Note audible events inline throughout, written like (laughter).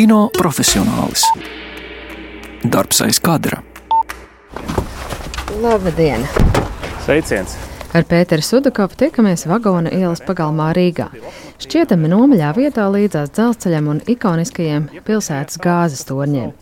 Kino profesionālis. Darbs aiz kadra. Labdien! Sveiciens! Ar Pēteru Sudakovu tiekamies Vagona ielas pagalmā Rīgā. Šķietami nomaļā vietā līdzās dzelzceļam un ikoniskajiem pilsētas gāzes torņiem.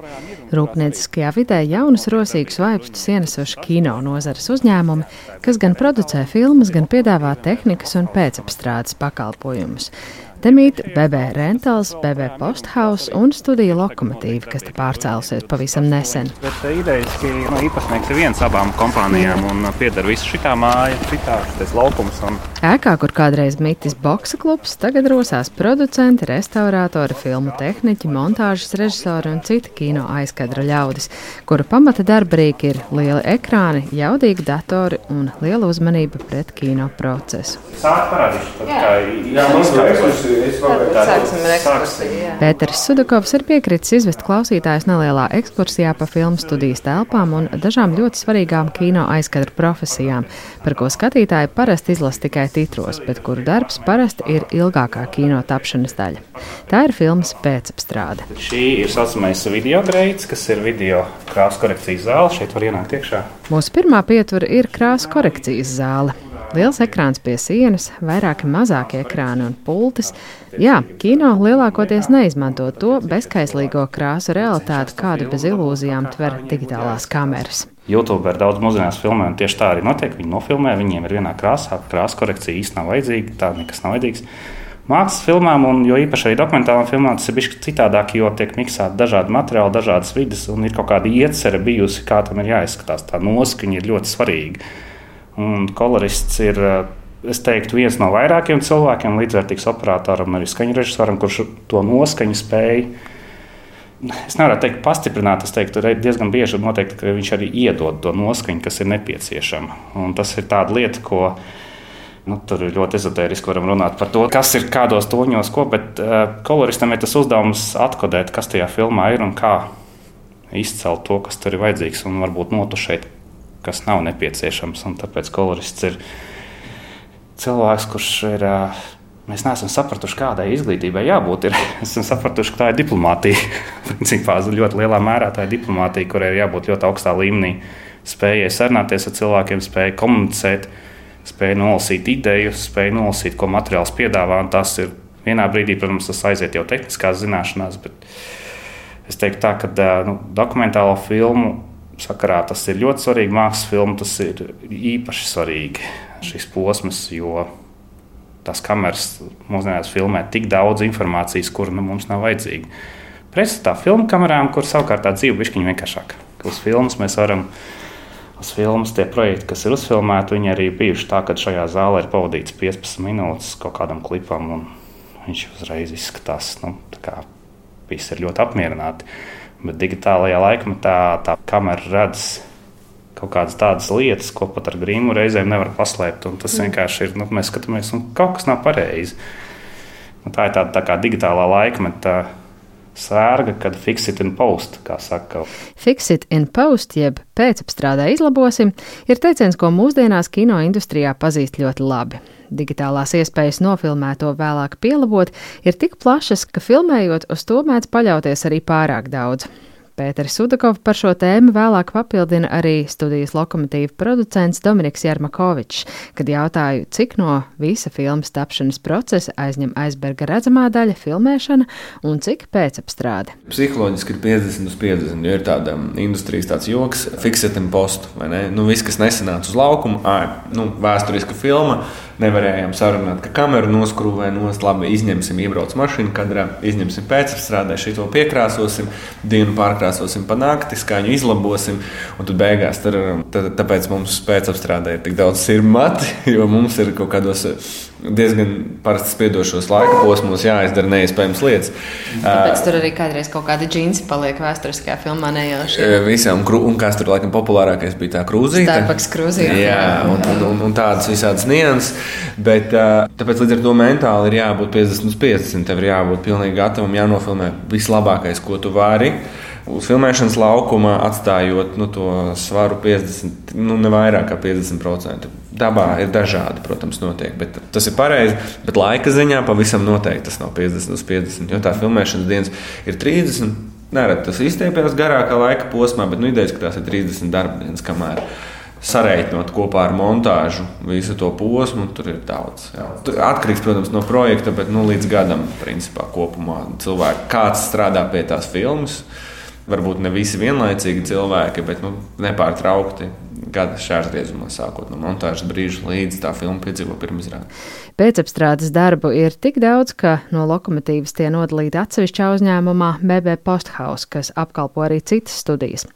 Rūpnieciskajā vidē jaunus rosīgus vaipstus ienesuši kino nozares uzņēmumi, kas gan producē filmas, gan piedāvā tehnikas un pēcapstrādes pakalpojumus. Te mīt BB Rentals, BB Posthaus un studija lokomotīva, kas te pārcēlusies pavisam nesen. Bet uh, idejaski no, īpašnieks ir viens abām kompānijām un uh, pieder visu šitā māja, šitā šis laukums. Un... Ēkā, kur kādreiz mitis boksa klubs, tagad rosās producenti, restaurātori, filmu tehniķi, montāžas režisori un citi kino aizkadra ļaudis, kuru pamata darba rīki ir lieli ekrāni, jaudīgi datori un liela uzmanība pret kino procesu. Pēters Sudakovs ir piekritis izvest klausītājus nelielā ekskursijā pa filmu studijas telpām un dažām ļoti svarīgām kino aizkadra profesijām, par ko skatītāji parasti izlasa tikai titros, bet kuru darbs parasti ir ilgākā kino tapšanas daļa. Tā ir filmas pēcapstrāde. Šī ir saucamais video greids, kas ir video krāsu korekcijas zāle. Šeit var ienākt iekšā. Mūsu pirmā pietura ir krāsu korekcijas zāle. Liels ekrāns pie sienas, vairāki mazāki ekrāni un pultis. Jā, kino lielākoties neizmanto to bezskaislīgo krāsu realitāti, kādu bez ilūzijām tver digitālās kameras. YouTube ir daudz mūsdienās filmē, un tieši tā arī notiek. Viņi nofilmē, viņiem ir vienā krāsā, krāsa korekcija īstenībā nav vajadzīga, tā nekas nav vajadzīgs. Mākslas filmām, un jo īpaši arī dokumentālām filmām, tas ir bijis citādāk, jo tiek miksēti dažādi materiāli, dažādas vidas, un ir kaut kāda iecerē bijusi, kā tam ir jāizskatās. Tā noskaņa ir ļoti svarīga. Un kolorists ir, es teiktu, viens no vairākiem cilvēkiem, līdzvērtīgs operatoram, arī skaņu režisoram, kurš to noskaņu spēj. Es nevaru teikt, pastiprināt, es teiktu, diezgan bieži noteikti, ka viņš arī iedod to noskaņu, kas ir nepieciešama. Un tas ir tāda lieta, ko nu, tur ļoti ezotēriski varam runāt par to, kas ir kādos toņos, ko, bet uh, koloristam ir tas uzdevums atkodēt, kas tajā filmā ir un kā izcelt to, kas tur ir vajadzīgs un varbūt notušēt kas nav nepieciešams. Tāpēc kolorists ir cilvēks, kurš ir. Mēs neesam sapratuši, kādai izglītībai jābūt. Ir. (laughs) Esam sapratuši, ka tā ir diplomātija. (laughs) Principā ļoti lielā mērā tā ir diplomātija, kurai ir jābūt ļoti augstā līmenī. Spējai sarunāties ar cilvēkiem, spēja komunicēt, spēja nolasīt ideju, spēja nolasīt, ko materiāls piedāvā. Tas ir vienā brīdī, protams, tas aiziet jau tehniskās zināšanās. Bet es teiktu, tā, ka nu, dokumentālo filmu sakarā tas ir ļoti svarīgi. Mākslas filma tas ir īpaši svarīgi šis posms, jo tās kameras mūsdienās filmē tik daudz informācijas, kur nu, mums nav vajadzīga. Pretstatā filmu kamerām, kur savukārt tā dzīve ir vienkāršāka. Uz filmas mēs varam, uz filmas tie projekti, kas ir uzfilmēti, viņi arī bijuši tā, ka šajā zālē ir pavadīts 15 minūtes kaut kādam klipam, un viņš uzreiz izskatās, nu, kā visi ir ļoti apmierināti. Bet digitālajā laikmetā tā kamera redz kaut kādas tādas lietas, ko pat ar grīmu reizēm nevar paslēpt. Tas mm. vienkārši ir, nu, mēs skatāmies, un kaut kas nav pareizi. Nu, tā ir tāda tā kā digitālā laikmeta sērga, kad fix it in post, kā saka. Fix it in post, jeb pēcapstrādē izlabosim, ir teiciens, ko mūsdienās kino industrijā pazīst ļoti labi. Digitālās iespējas nofilmēto vēlāk pielabot ir tik plašas, ka filmējot uz to mēdz paļauties arī pārāk daudz. Pēters Sudakovs par šo tēmu vēlāk papildina arī studijas lokomotīva producents Dominiks Jarmakovičs, kad jautāju, cik no visa filmas tapšanas procesa aizņem aizberga redzamā daļa filmēšana un cik pēcapstrāde. Psiholoģiski ir 50 uz 50, jo ir tāda industrijas tāds joks, fixēt un postu, vai ne? Nu, viss, kas nesenāca uz laukumu, ā, nu, vēsturiska filma nevarējām sarunāt, ka kameru noskrūvē nost, labi, izņemsim, iebrauc mašīnu kadrā, izņemsim pēcapstrādē, šito piekrāsosim, dienu pārkrāsosim pa nakti, skaņu izlabosim, un tad beigās tad, tāpēc mums pēcapstrādē ir tik daudz sirmati, (laughs) jo mums ir kaut kādos diezgan parasti spiedošos laika posmos jāizdara neiespējams lietas. Tāpēc tur arī kādreiz kaut kāda džinsi paliek vēsturiskajā filmā nejauši. Visam, un kas tur laikam populārākais bija tā krūzīte. Starpaks krūzīte. Jā, un, un, un, un tādas visādas nianses. Bet, tāpēc līdz ar to mentāli ir jābūt 50 uz 50. Tev ir jābūt pilnīgi gatavam, jānofilmē vislabākais, ko tu vari. Uz filmēšanas laukuma, atstājot nu, to svaru 50, nu, ne vairāk kā 50%. Dabā ir dažādi, protams, notiek, bet tas ir pareizi. Bet laika ziņā pavisam noteikti tas nav 50 uz 50, jo tā filmēšanas dienas ir 30. Nerad tas izstiepjas garākā laika posmā, bet nu, idejas, ka tās ir 30 darba dienas, kamēr sareiķinot kopā ar montāžu visu to posmu, tur ir daudz. Jā. Tur atkarīgs, protams, no projekta, bet nu, līdz gadam, principā, kopumā cilvēki, kāds strādā pie tās filmas. Varbūt ne visi vienlaicīgi cilvēki, bet nu, nepārtraukti gada šķērsgriezumā, sākot no montāžas brīža līdz tā filma piedzīvo pirmizrādi. Pēcapstrādes darbu ir tik daudz, ka no lokomotīvas tie nodalīti atsevišķā uzņēmumā BB Posthaus, kas apkalpo arī citas studijas.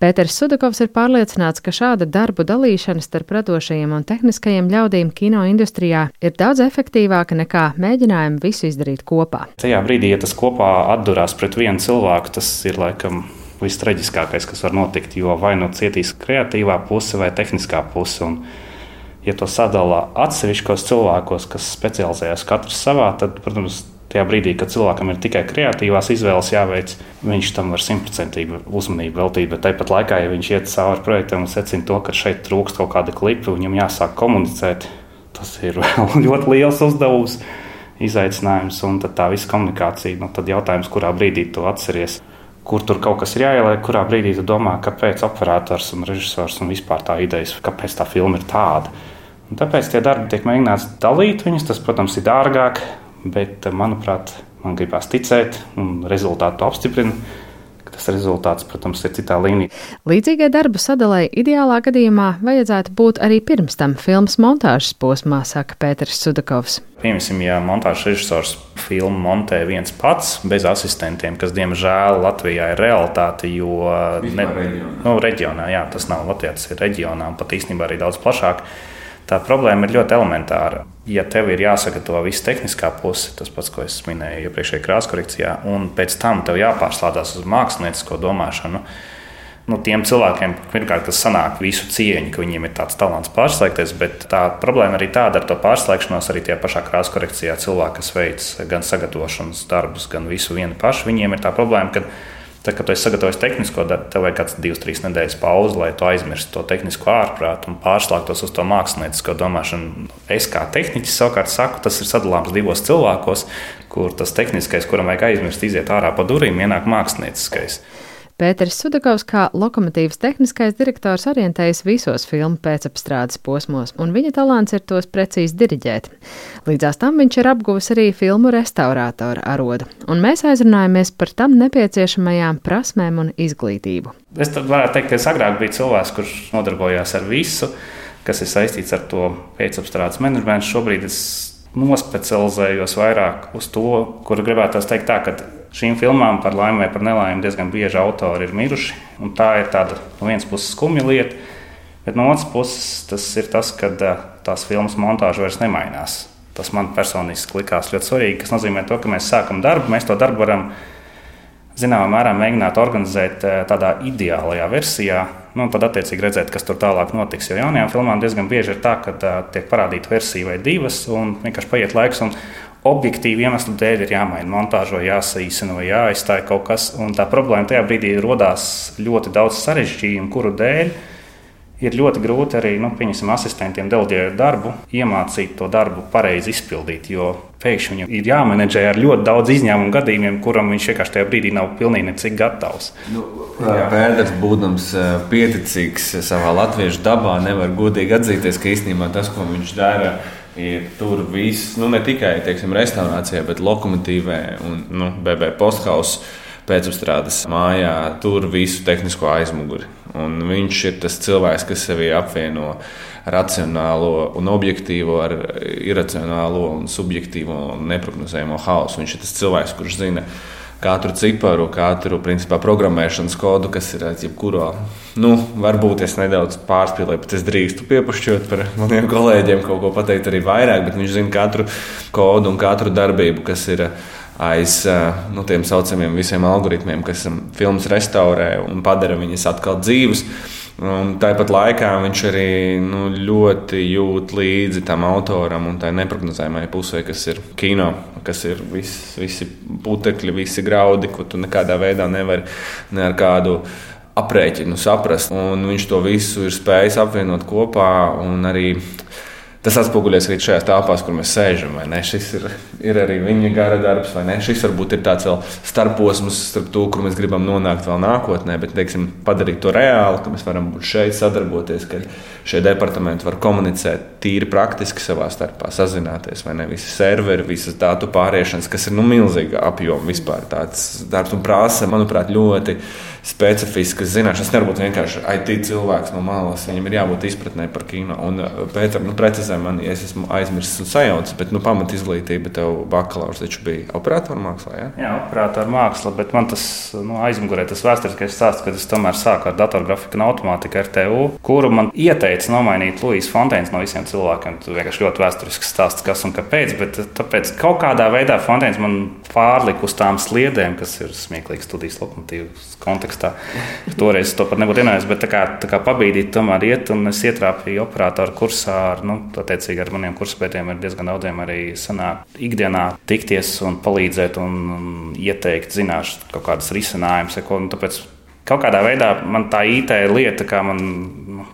Pēters Sudakovs ir pārliecināts, ka šāda darbu dalīšana starp radošajiem un tehniskajiem ļaudīm kino industrijā ir daudz efektīvāka nekā mēģinājumi visu izdarīt kopā. Tajā brīdī, ja tas kopā atdurās pret vienu cilvēku, tas ir laikam vistraģiskākais, kas var notikt, jo vai nu cietīs kreatīvā puse vai tehniskā puse. Un, ja to sadala atsevišķos cilvēkos, kas specializējas katrs savā, tad, protams, tajā brīdī, kad cilvēkam ir tikai kreatīvās izvēles jāveic, viņš tam var simtprocentīgi uzmanību veltīt. Bet tāpat laikā, ja viņš iet cauri projektam un secina to, ka šeit trūkst kaut kāda klipa, viņam jāsāk komunicēt, tas ir (laughs) ļoti liels uzdevums, izaicinājums. Un tā visa komunikācija, nu, tad jautājums, kurā brīdī to atceries kur tur kaut kas ir jāieliek, kurā brīdī tu domā, kāpēc operators un režisors un vispār tā idejas, kāpēc tā filma ir tāda. Un tāpēc tie darbi tiek mēģināts dalīt viņus. Tas, protams, ir dārgāk, bet, manuprāt, man gribās ticēt, un rezultātu apstiprina tas rezultāts, protams, ir citā līmenī. Līdzīgai darbu sadalē ideālā gadījumā vajadzētu būt arī pirms tam filmas montāžas posmā, saka Pēters Sudakovs. Piemēram, ja montāžas režisors filmu montē viens pats, bez asistentiem, kas, diemžēl, Latvijā ir realitāte, jo ne, reģionā. Nu, reģionā, jā, tas nav Latvijā, tas ir reģionā un pat īstenībā arī daudz plašāk. Tā problēma ir ļoti elementāra. Ja tev ir jāsagatavo viss tehniskā puse, tas pats, ko es minēju iepriekšējā krāsa korekcijā, un pēc tam tev jāpārslādās uz māksliniecisko domāšanu, nu, tiem cilvēkiem, pirmkārt, kas sanāk visu cieņu, ka viņiem ir tāds talants pārslēgties, bet tā problēma arī tāda ar to pārslēgšanos arī tie pašā krāsa korekcijā cilvēki, kas veic gan sagatavošanas darbus, gan visu vienu pašu, viņiem ir tā problēma, Tad, kad tu esi sagatavojis tehnisko darbu, tev vajag kāds divas, trīs nedēļas pauze, lai tu aizmirstu to tehnisko ārprātu un pārslēgtos uz to māksliniecisko domāšanu. Es kā tehniķis savukārt saku, tas ir sadalāms divos cilvēkos, kur tas tehniskais, kuram vajag aizmirst, iziet ārā pa durvīm, ienāk mākslinieckais. Pēters Sudakovs kā lokomotīvas tehniskais direktors orientējas visos filmu pēcapstrādes posmos, un viņa talants ir tos precīzi diriģēt. Līdzās tam viņš ir apguvis arī filmu restaurātora arodu, un mēs aizrunājamies par tam nepieciešamajām prasmēm un izglītību. Es varētu teikt, ka es agrāk biju cilvēks, kurš nodarbojās ar visu, kas ir saistīts ar to pēcapstrādes menedžmentu. Šobrīd es nospecializējos vairāk uz to, kur gribētu teikt tā, ka šīm filmām par laimi vai par nelaimi diezgan bieži autori ir miruši. Tā ir tāda no vienas puses skumja lieta, bet no otras puses tas ir tas, ka tās filmas montāža vairs nemainās. Tas man personīgi likās ļoti svarīgi. Tas nozīmē, to, ka mēs sākam darbu, mēs to darbu varam zināmā mērā mēģināt organizēt tādā ideālajā versijā, nu, tad attiecīgi redzēt, kas tur tālāk notiks. Jo jaunajām filmām diezgan bieži ir tā, ka tā, tiek parādīta versija vai divas, un vienkārši paiet laiks. Un, objektīvi iemeslu dēļ ir jāmaina montāža, vai jāsaīsina, vai jāaizstāj kaut kas. Un tā problēma tajā brīdī radās ļoti daudz sarežģījumu, kuru dēļ ir ļoti grūti arī nu, asistentiem deleģēt darbu, iemācīt to darbu pareizi izpildīt. Jo pēkšņi viņam ir jāmenedžē ar ļoti daudz izņēmumu gadījumiem, kuram viņš vienkārši tajā brīdī nav pilnīgi necik gatavs. Nu, Pēters, būdams pieticīgs savā latviešu dabā, nevar godīgi atzīties, ka īstenībā tas, ko viņš dara, ir ir tur viss, nu, ne tikai teiksim, restaurācijā, bet lokomotīvē un nu, BB posthausā pēcapstrādes mājā, tur visu tehnisko aizmuguri. Un viņš ir tas cilvēks, kas sevī apvieno racionālo un objektīvo ar iracionālo un subjektīvo un neprognozējumu hausu. Viņš ir tas cilvēks, kurš zina, katru ciparu, katru principā, programmēšanas kodu, kas ir jebkurā. Nu, varbūt es nedaudz pārspīlēju, bet es drīkstu piepušķot par maniem kolēģiem kaut ko pateikt arī vairāk, bet viņš zina katru kodu un katru darbību, kas ir aiz nu, tiem saucamiem visiem algoritmiem, kas filmas restaurē un padara viņas atkal dzīves. Un tāpat laikā viņš arī nu, ļoti jūt līdzi tam autoram un tai neparedzējumai pusē, kas ir kino, kas ir vis, visi putekļi, visi graudi, ko tu nekādā veidā nevari ne ar kādu aprēķinu saprast. Un viņš to visu ir spējis apvienot kopā un arī Tas atspoguļojas arī šajās telpās, kur mēs sēžam. Šis ir, ir arī viņa gara darbs, vai ne? Šis varbūt ir tāds starposms starp to, kur mēs gribam nonākt vēl nākotnē, bet teiksim, padarīt to reāli, ka mēs varam būt šeit, sadarboties, ka šie departamenti var komunicēt tīri praktiski savā starpā, sazināties, vai ne? Visi serveri, visas datu pāriešanas, kas ir nu, milzīga apjoma vispār. Tāds darbs un prasa, manuprāt, ļoti specifiskas zināšanas. Nevar būt vienkārši IT cilvēks no malas. Viņam ir jābūt izpratnē par kino. Un uh, pēc tam, nu, precizē man, ja es esmu aizmirsis un sajaucis, bet nu, pamat izglītība tev bakalaurs taču bija operatora mākslā. Ja? Jā, operatora māksla, bet man tas nu, aizmugurē tas vēsturiskais stāsts, kad es tomēr sāku ar datorgrafiku un automātiku RTU, kuru man ieteica nomainīt Luīs Fonteins no visiem cilvēkiem. Tas vienkārši ļoti vēsturisks stāsts, kas un kāpēc, bet tāpēc kaut kādā veidā Fonteins man pārlika uz tām sliedēm, kas ir smieklīgas studijas lokomotīvas kontekstā. Toreiz to pat nebūtu ienācis, bet tā kā, tā kā pabīdīt, tomēr iet, un es ietrāpīju operatoru kursā ar, nu, attiecīgi ar maniem kurspētiem ir diezgan daudziem arī sanāk ikdienā tikties un palīdzēt un, un ieteikt, zināšu, kaut kādas risinājumus. Ko, nu, tāpēc kaut kādā veidā man tā IT lieta, kā man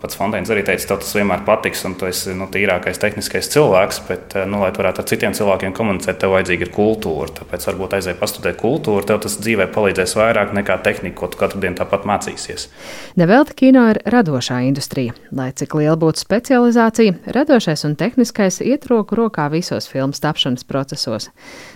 pats Fonteins arī teica, tev tas vienmēr patiks, un tu esi nu, tīrākais tehniskais cilvēks, bet, eh, nu, lai tu varētu ar citiem cilvēkiem komunicēt, tev vajadzīga ir kultūra. Tāpēc varbūt aizēj pastudēt kultūru, tev tas dzīvē palīdzēs vairāk nekā tehnika, ko tu katru dienu tāpat mācīsies. Nevelti kino ir radošā industrija. Lai cik liela būtu specializācija, radošais un tehniskais iet roku rokā visos filmu tapšanas procesos.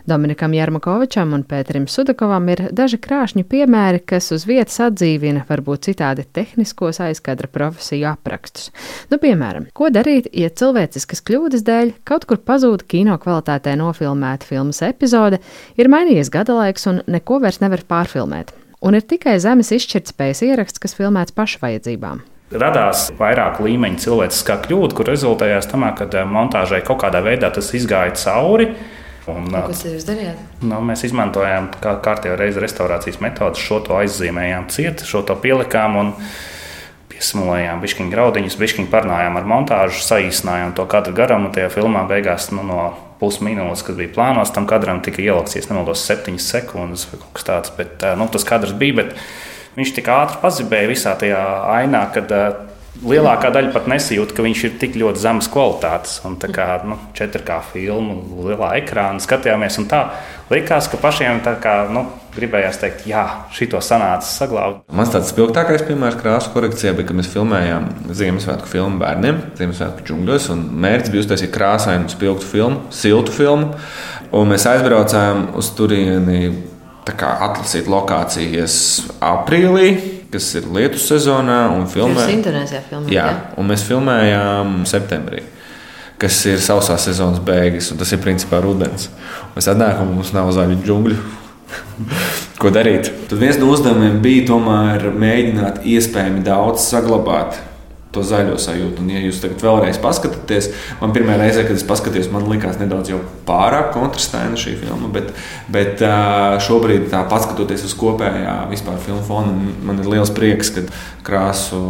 Dominikam Jarmakovičam un Pēterim Sudakovam ir daži krāšņi piemēri, kas uz vietas atdzīvina varbūt citādi tehniskos aizkadra profesiju aprakstus. Nu, piemēram, ko darīt, ja cilvēciskas kļūdas dēļ kaut kur pazūd kino kvalitātē nofilmēta filmas epizode, ir mainījies gada laiks un neko vairs nevar pārfilmēt. Un ir tikai zemes izšķirtspējas ieraksts, kas filmēts pašu vajadzībām radās vairāk līmeņu cilvēciskā kļūda, kur rezultējās tam, ka eh, montāžai kaut kādā veidā tas izgāja cauri. Un, un, ko jūs darījāt? Nu, mēs izmantojām kā kārtībā reizes restaurācijas metodus, šo to aizzīmējām ciet, šo to pielikām un piesmulējām bišķiņu graudiņus, bišķiņu parunājām ar montāžu, saīsinājām to kadru garumu. Tajā filmā beigās nu, no pusminūtes, kas bija plānots, tam kadram tika ielikts, ja nemaldos, septiņas sekundes vai kaut kas tāds. Bet, nu, tas kadrs bija, bet viņš tik ātri pazibēja visā tajā ainā, kad lielākā daļa pat nesajūt, ka viņš ir tik ļoti zemas kvalitātes. Un tā kā nu, 4K filmu, lielā ekrāna skatījāmies, un tā likās, ka pašiem tā kā. Nu, Gribējās teikt, jā, šito sanāca saglabāt. Mans tāds spilgtākais piemērs krāsu korekcijā bija, kad mēs filmējām Ziemassvētku filmu bērniem, Ziemassvētku džungļos. Mērķis bija uztaisīt krāsainu, spilgtu filmu, siltu filmu. Un mēs aizbraucām uz turieni atlasīt lokācijas aprīlī, kas ir lietu sezonā, un filmējām. Filmēt, jā, un mēs filmējām septembrī. Kas ir sausās sezonas beigas, un tas ir principā rudens. Mēs atnākam, mums nav zaļu džungļu. Ko darīt? Tad viens no uzdevumiem bija tomēr mēģināt iespējami daudz saglabāt to zaļo sajūtu. Un, ja jūs tagad vēlreiz paskatāties, man pirmā reize, kad es paskatījos, man likās nedaudz pārāk kontrastaina šī filma, bet, bet šobrīd, tā, paskatoties uz kopējā vispār filmu fonu, man ir liels prieks, ka krāsu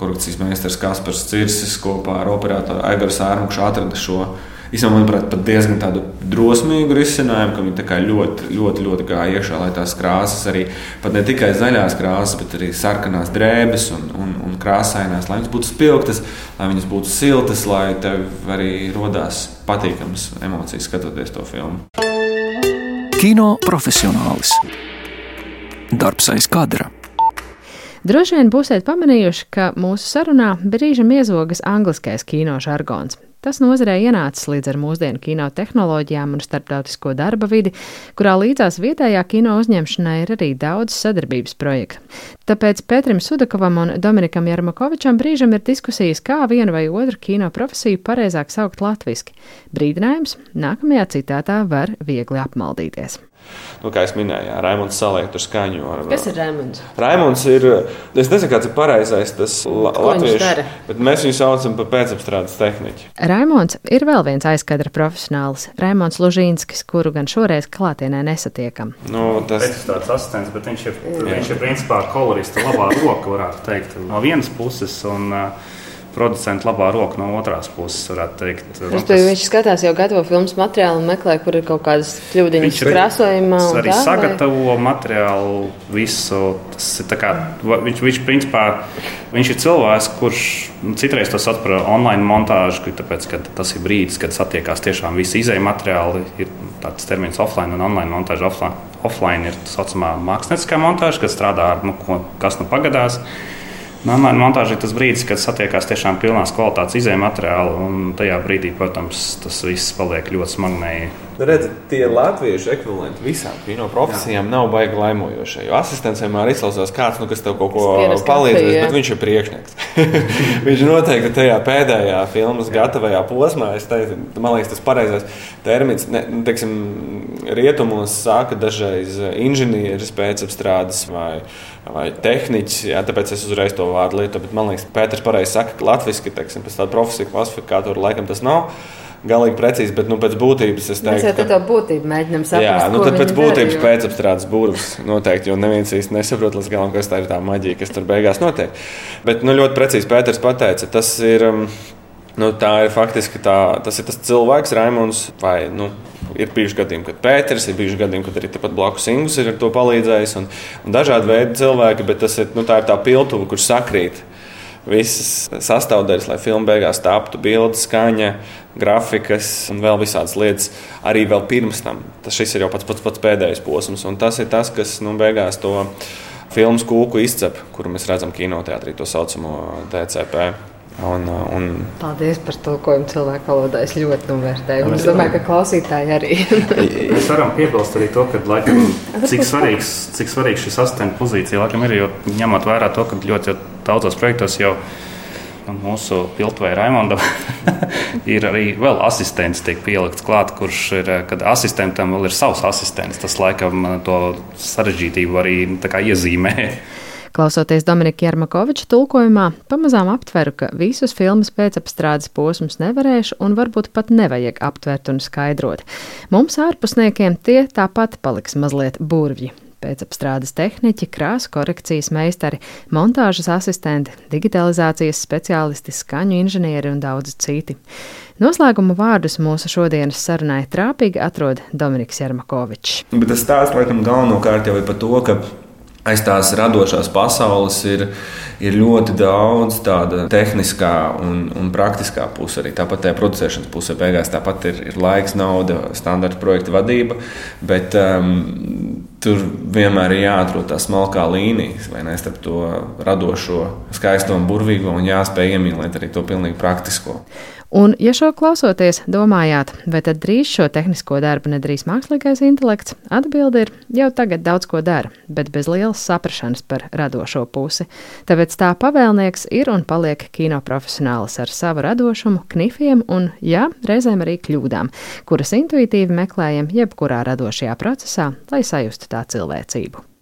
korekcijas meistars Kaspars Cirsis kopā ar operatoru Aigaru Sārmušu atrada šo Īstenībā, manuprāt, pat diezgan tādu drosmīgu risinājumu, ka viņi ļoti, ļoti, ļoti gāja iekšā, lai tās krāsas arī ne tikai zaļās krāsas, bet arī sarkanās drēbes un, un, un krāsainās, lai viņas būtu spilgtas, lai viņas būtu siltas, lai tev arī rodās patīkamas emocijas skatoties to filmu. Kino profesionālis. Darbs aiz kadra. Droši vien būsiet pamanījuši, ka mūsu sarunā brīžam iezogas angliskais kino žargons. Tas nozarē ienācis līdz ar mūsdienu kino tehnoloģijām un starptautisko darba vidi, kurā līdzās vietējā kino uzņemšanai ir arī daudz sadarbības projektu. Tāpēc Pēterim Sudakovam un Dominikam Jarmakovičam brīžam ir diskusijas, kā vienu vai otru kino profesiju pareizāk saukt latviski. Brīdinājums - nākamajā citātā var viegli apmaldīties. Nu, kā jau minēju, jā, Raimunds saliek tur skaņu. Ar, Kas ir Raimunds? Raimunds ir, es nezinu, kāds ir pareizais tas la, latviešu, bet mēs viņu saucam par pēcapstrādes tehniķi. Raimonds ir vēl viens aizkadra profesionālis, Raimonds Lužīnskis, kuru gan šoreiz klātienē nesatiekam. Nu, tas, ir tāds asistents, bet viņš ir, viņš ir principā kolorista labā roka, varētu teikt, no vienas puses. Un, uh, Producenta labā roka no otras puses, varētu teikt. Un Respektīvi, viņš skatās jau gatavo filmas materiālu un meklē, kur ir kaut kādas kļūdiņas Viņš krāsojumā. Tas un arī tā, vai? sagatavo materiālu, visu. Tas kā, viņš, viņš, principā, viņš ir cilvēks, kurš nu, citreiz to sauc par online montāžu, tāpēc, ka tas ir brīdis, kad satiekās tiešām visi izējai materiāli. Ir tāds termins offline un online montāža. Offline, offline ir tā saucamā mākslinieckā montāža, kas strādā ar nu, ko, kas nu pagadās. Nu, Online montāža ir tas brīdis, kad satiekās tiešām pilnās kvalitātes izējai materiāli, un tajā brīdī, protams, tas viss paliek ļoti smagnēji Redziet, tie latviešu ekvivalenti visām kino profesijām nav baigi laimojošie. Jo asistents vienmēr izklausās kāds, nu, kas tev kaut ko palīdzēs, jā. bet viņš ir priekšnieks. (laughs) viņš noteikti tajā pēdējā filmas gatavajā posmā, es teicu, man liekas, tas pareizais termins. Ne, nu, teiksim, rietumos sāka dažreiz inženieris pēcapstrādes vai, vai tehniķis, jā, tāpēc es uzreiz to vārdu lietoju. Bet man liekas, Pēters pareizi saka, ka latviski, teiksim, pēc tāda profesija klasifikātora laikam tas nav. Galīgi precīzi, bet nu, pēc būtības es teiktu, jau to būtību mēģinām saprast. Jā, nu tad pēc būtības pēcapstrādes burbulis noteikti, jo neviens īsti nesaprot līdz galam, kas tā ir tā maģija, kas tur beigās notiek. Bet nu, ļoti precīzi Pēters pateica, tas ir. um, Nu, tā ir faktiski tā, tas ir tas cilvēks, Raimons. Vai, nu, ir bijuši gadījumi, kad Pēters, ir bijuši gadījumi, kad arī tepat blakus Ingūns ir ar to palīdzējis. Un, un dažādi veidi cilvēki, bet tas ir, nu, tā ir tā piltuve, kurš sakrīt visas sastāvdaļas, lai filma beigās taptu bildes, skaņa, grafikas un vēl visādas lietas. Arī vēl pirms tam. Tas šis ir jau pats, pats, pats pēdējais posms, un tas ir tas, kas nu, beigās to filmu kūku izcep, kuru mēs redzam kinoteātrī, to saucamo TCP. Un, un, Paldies par tulkojumu cilvēku valodā. Es ļoti novērtēju. Es domāju, ka klausītāji arī. (laughs) Mēs varam piebilst arī to, ka, laikam, cik, svarīgs, cik svarīgs šis asistenta pozīcija laikam, ir. Jo ņemot vērā to, ka ļoti daudzos projektos jau nu, mūsu piltuvē Raimondam (laughs) ir arī vēl asistents, tiek pielikts klāt, kurš ir, kad asistentam vēl ir savs asistents. Tas laikam to sarežģītību arī iezīmē. Klausoties Dominika Jermakoviča tulkojumā, pamazām aptveru, ka visus filmas pēcapstrādes posmus nevarēšu un varbūt pat nevajag aptvert un skaidrot. Mums ārpusniekiem tie tāpat paliks mazliet burvji. Pēcapstrādes tehniķi, krāsu korekcijas meistari, montāžas asistenti, digitalizācijas speciālisti, skaņu inženieri un daudzi citi. Noslēguma vārdus mūsu šodienas sarunai trāpīgi atrod Dominiks Jermakovičs. Bet tas stāsts laikam galvenokārt jau ir par to, ka aiz tās radošās pasaules ir, ir ļoti daudz tāda tehniskā un, un praktiskā puse. Arī tāpat tajā producēšanas pusē beigās tāpat ir, ir laiks, nauda, standarta projekta vadība. Bet, um, Tur vienmēr ir jāatrod tā smalkā līnija, vai ne starp to radošo, skaisto un burvīgo, un jāspēj iemīlēt arī to pilnīgi praktisko. Un, ja šo klausoties, domājāt, vai tad drīz šo tehnisko darbu nedarīs mākslīgais intelekts, atbilde ir jau tagad daudz ko dara, bet bez lielas saprašanas par radošo pusi. Tāpēc tā pavēlnieks ir un paliek kino profesionālis ar savu radošumu, knifiem un, jā, reizēm arī kļūdām, kuras intuitīvi meklējam jebkurā radošajā procesā, lai sajustu tā cilvēcību.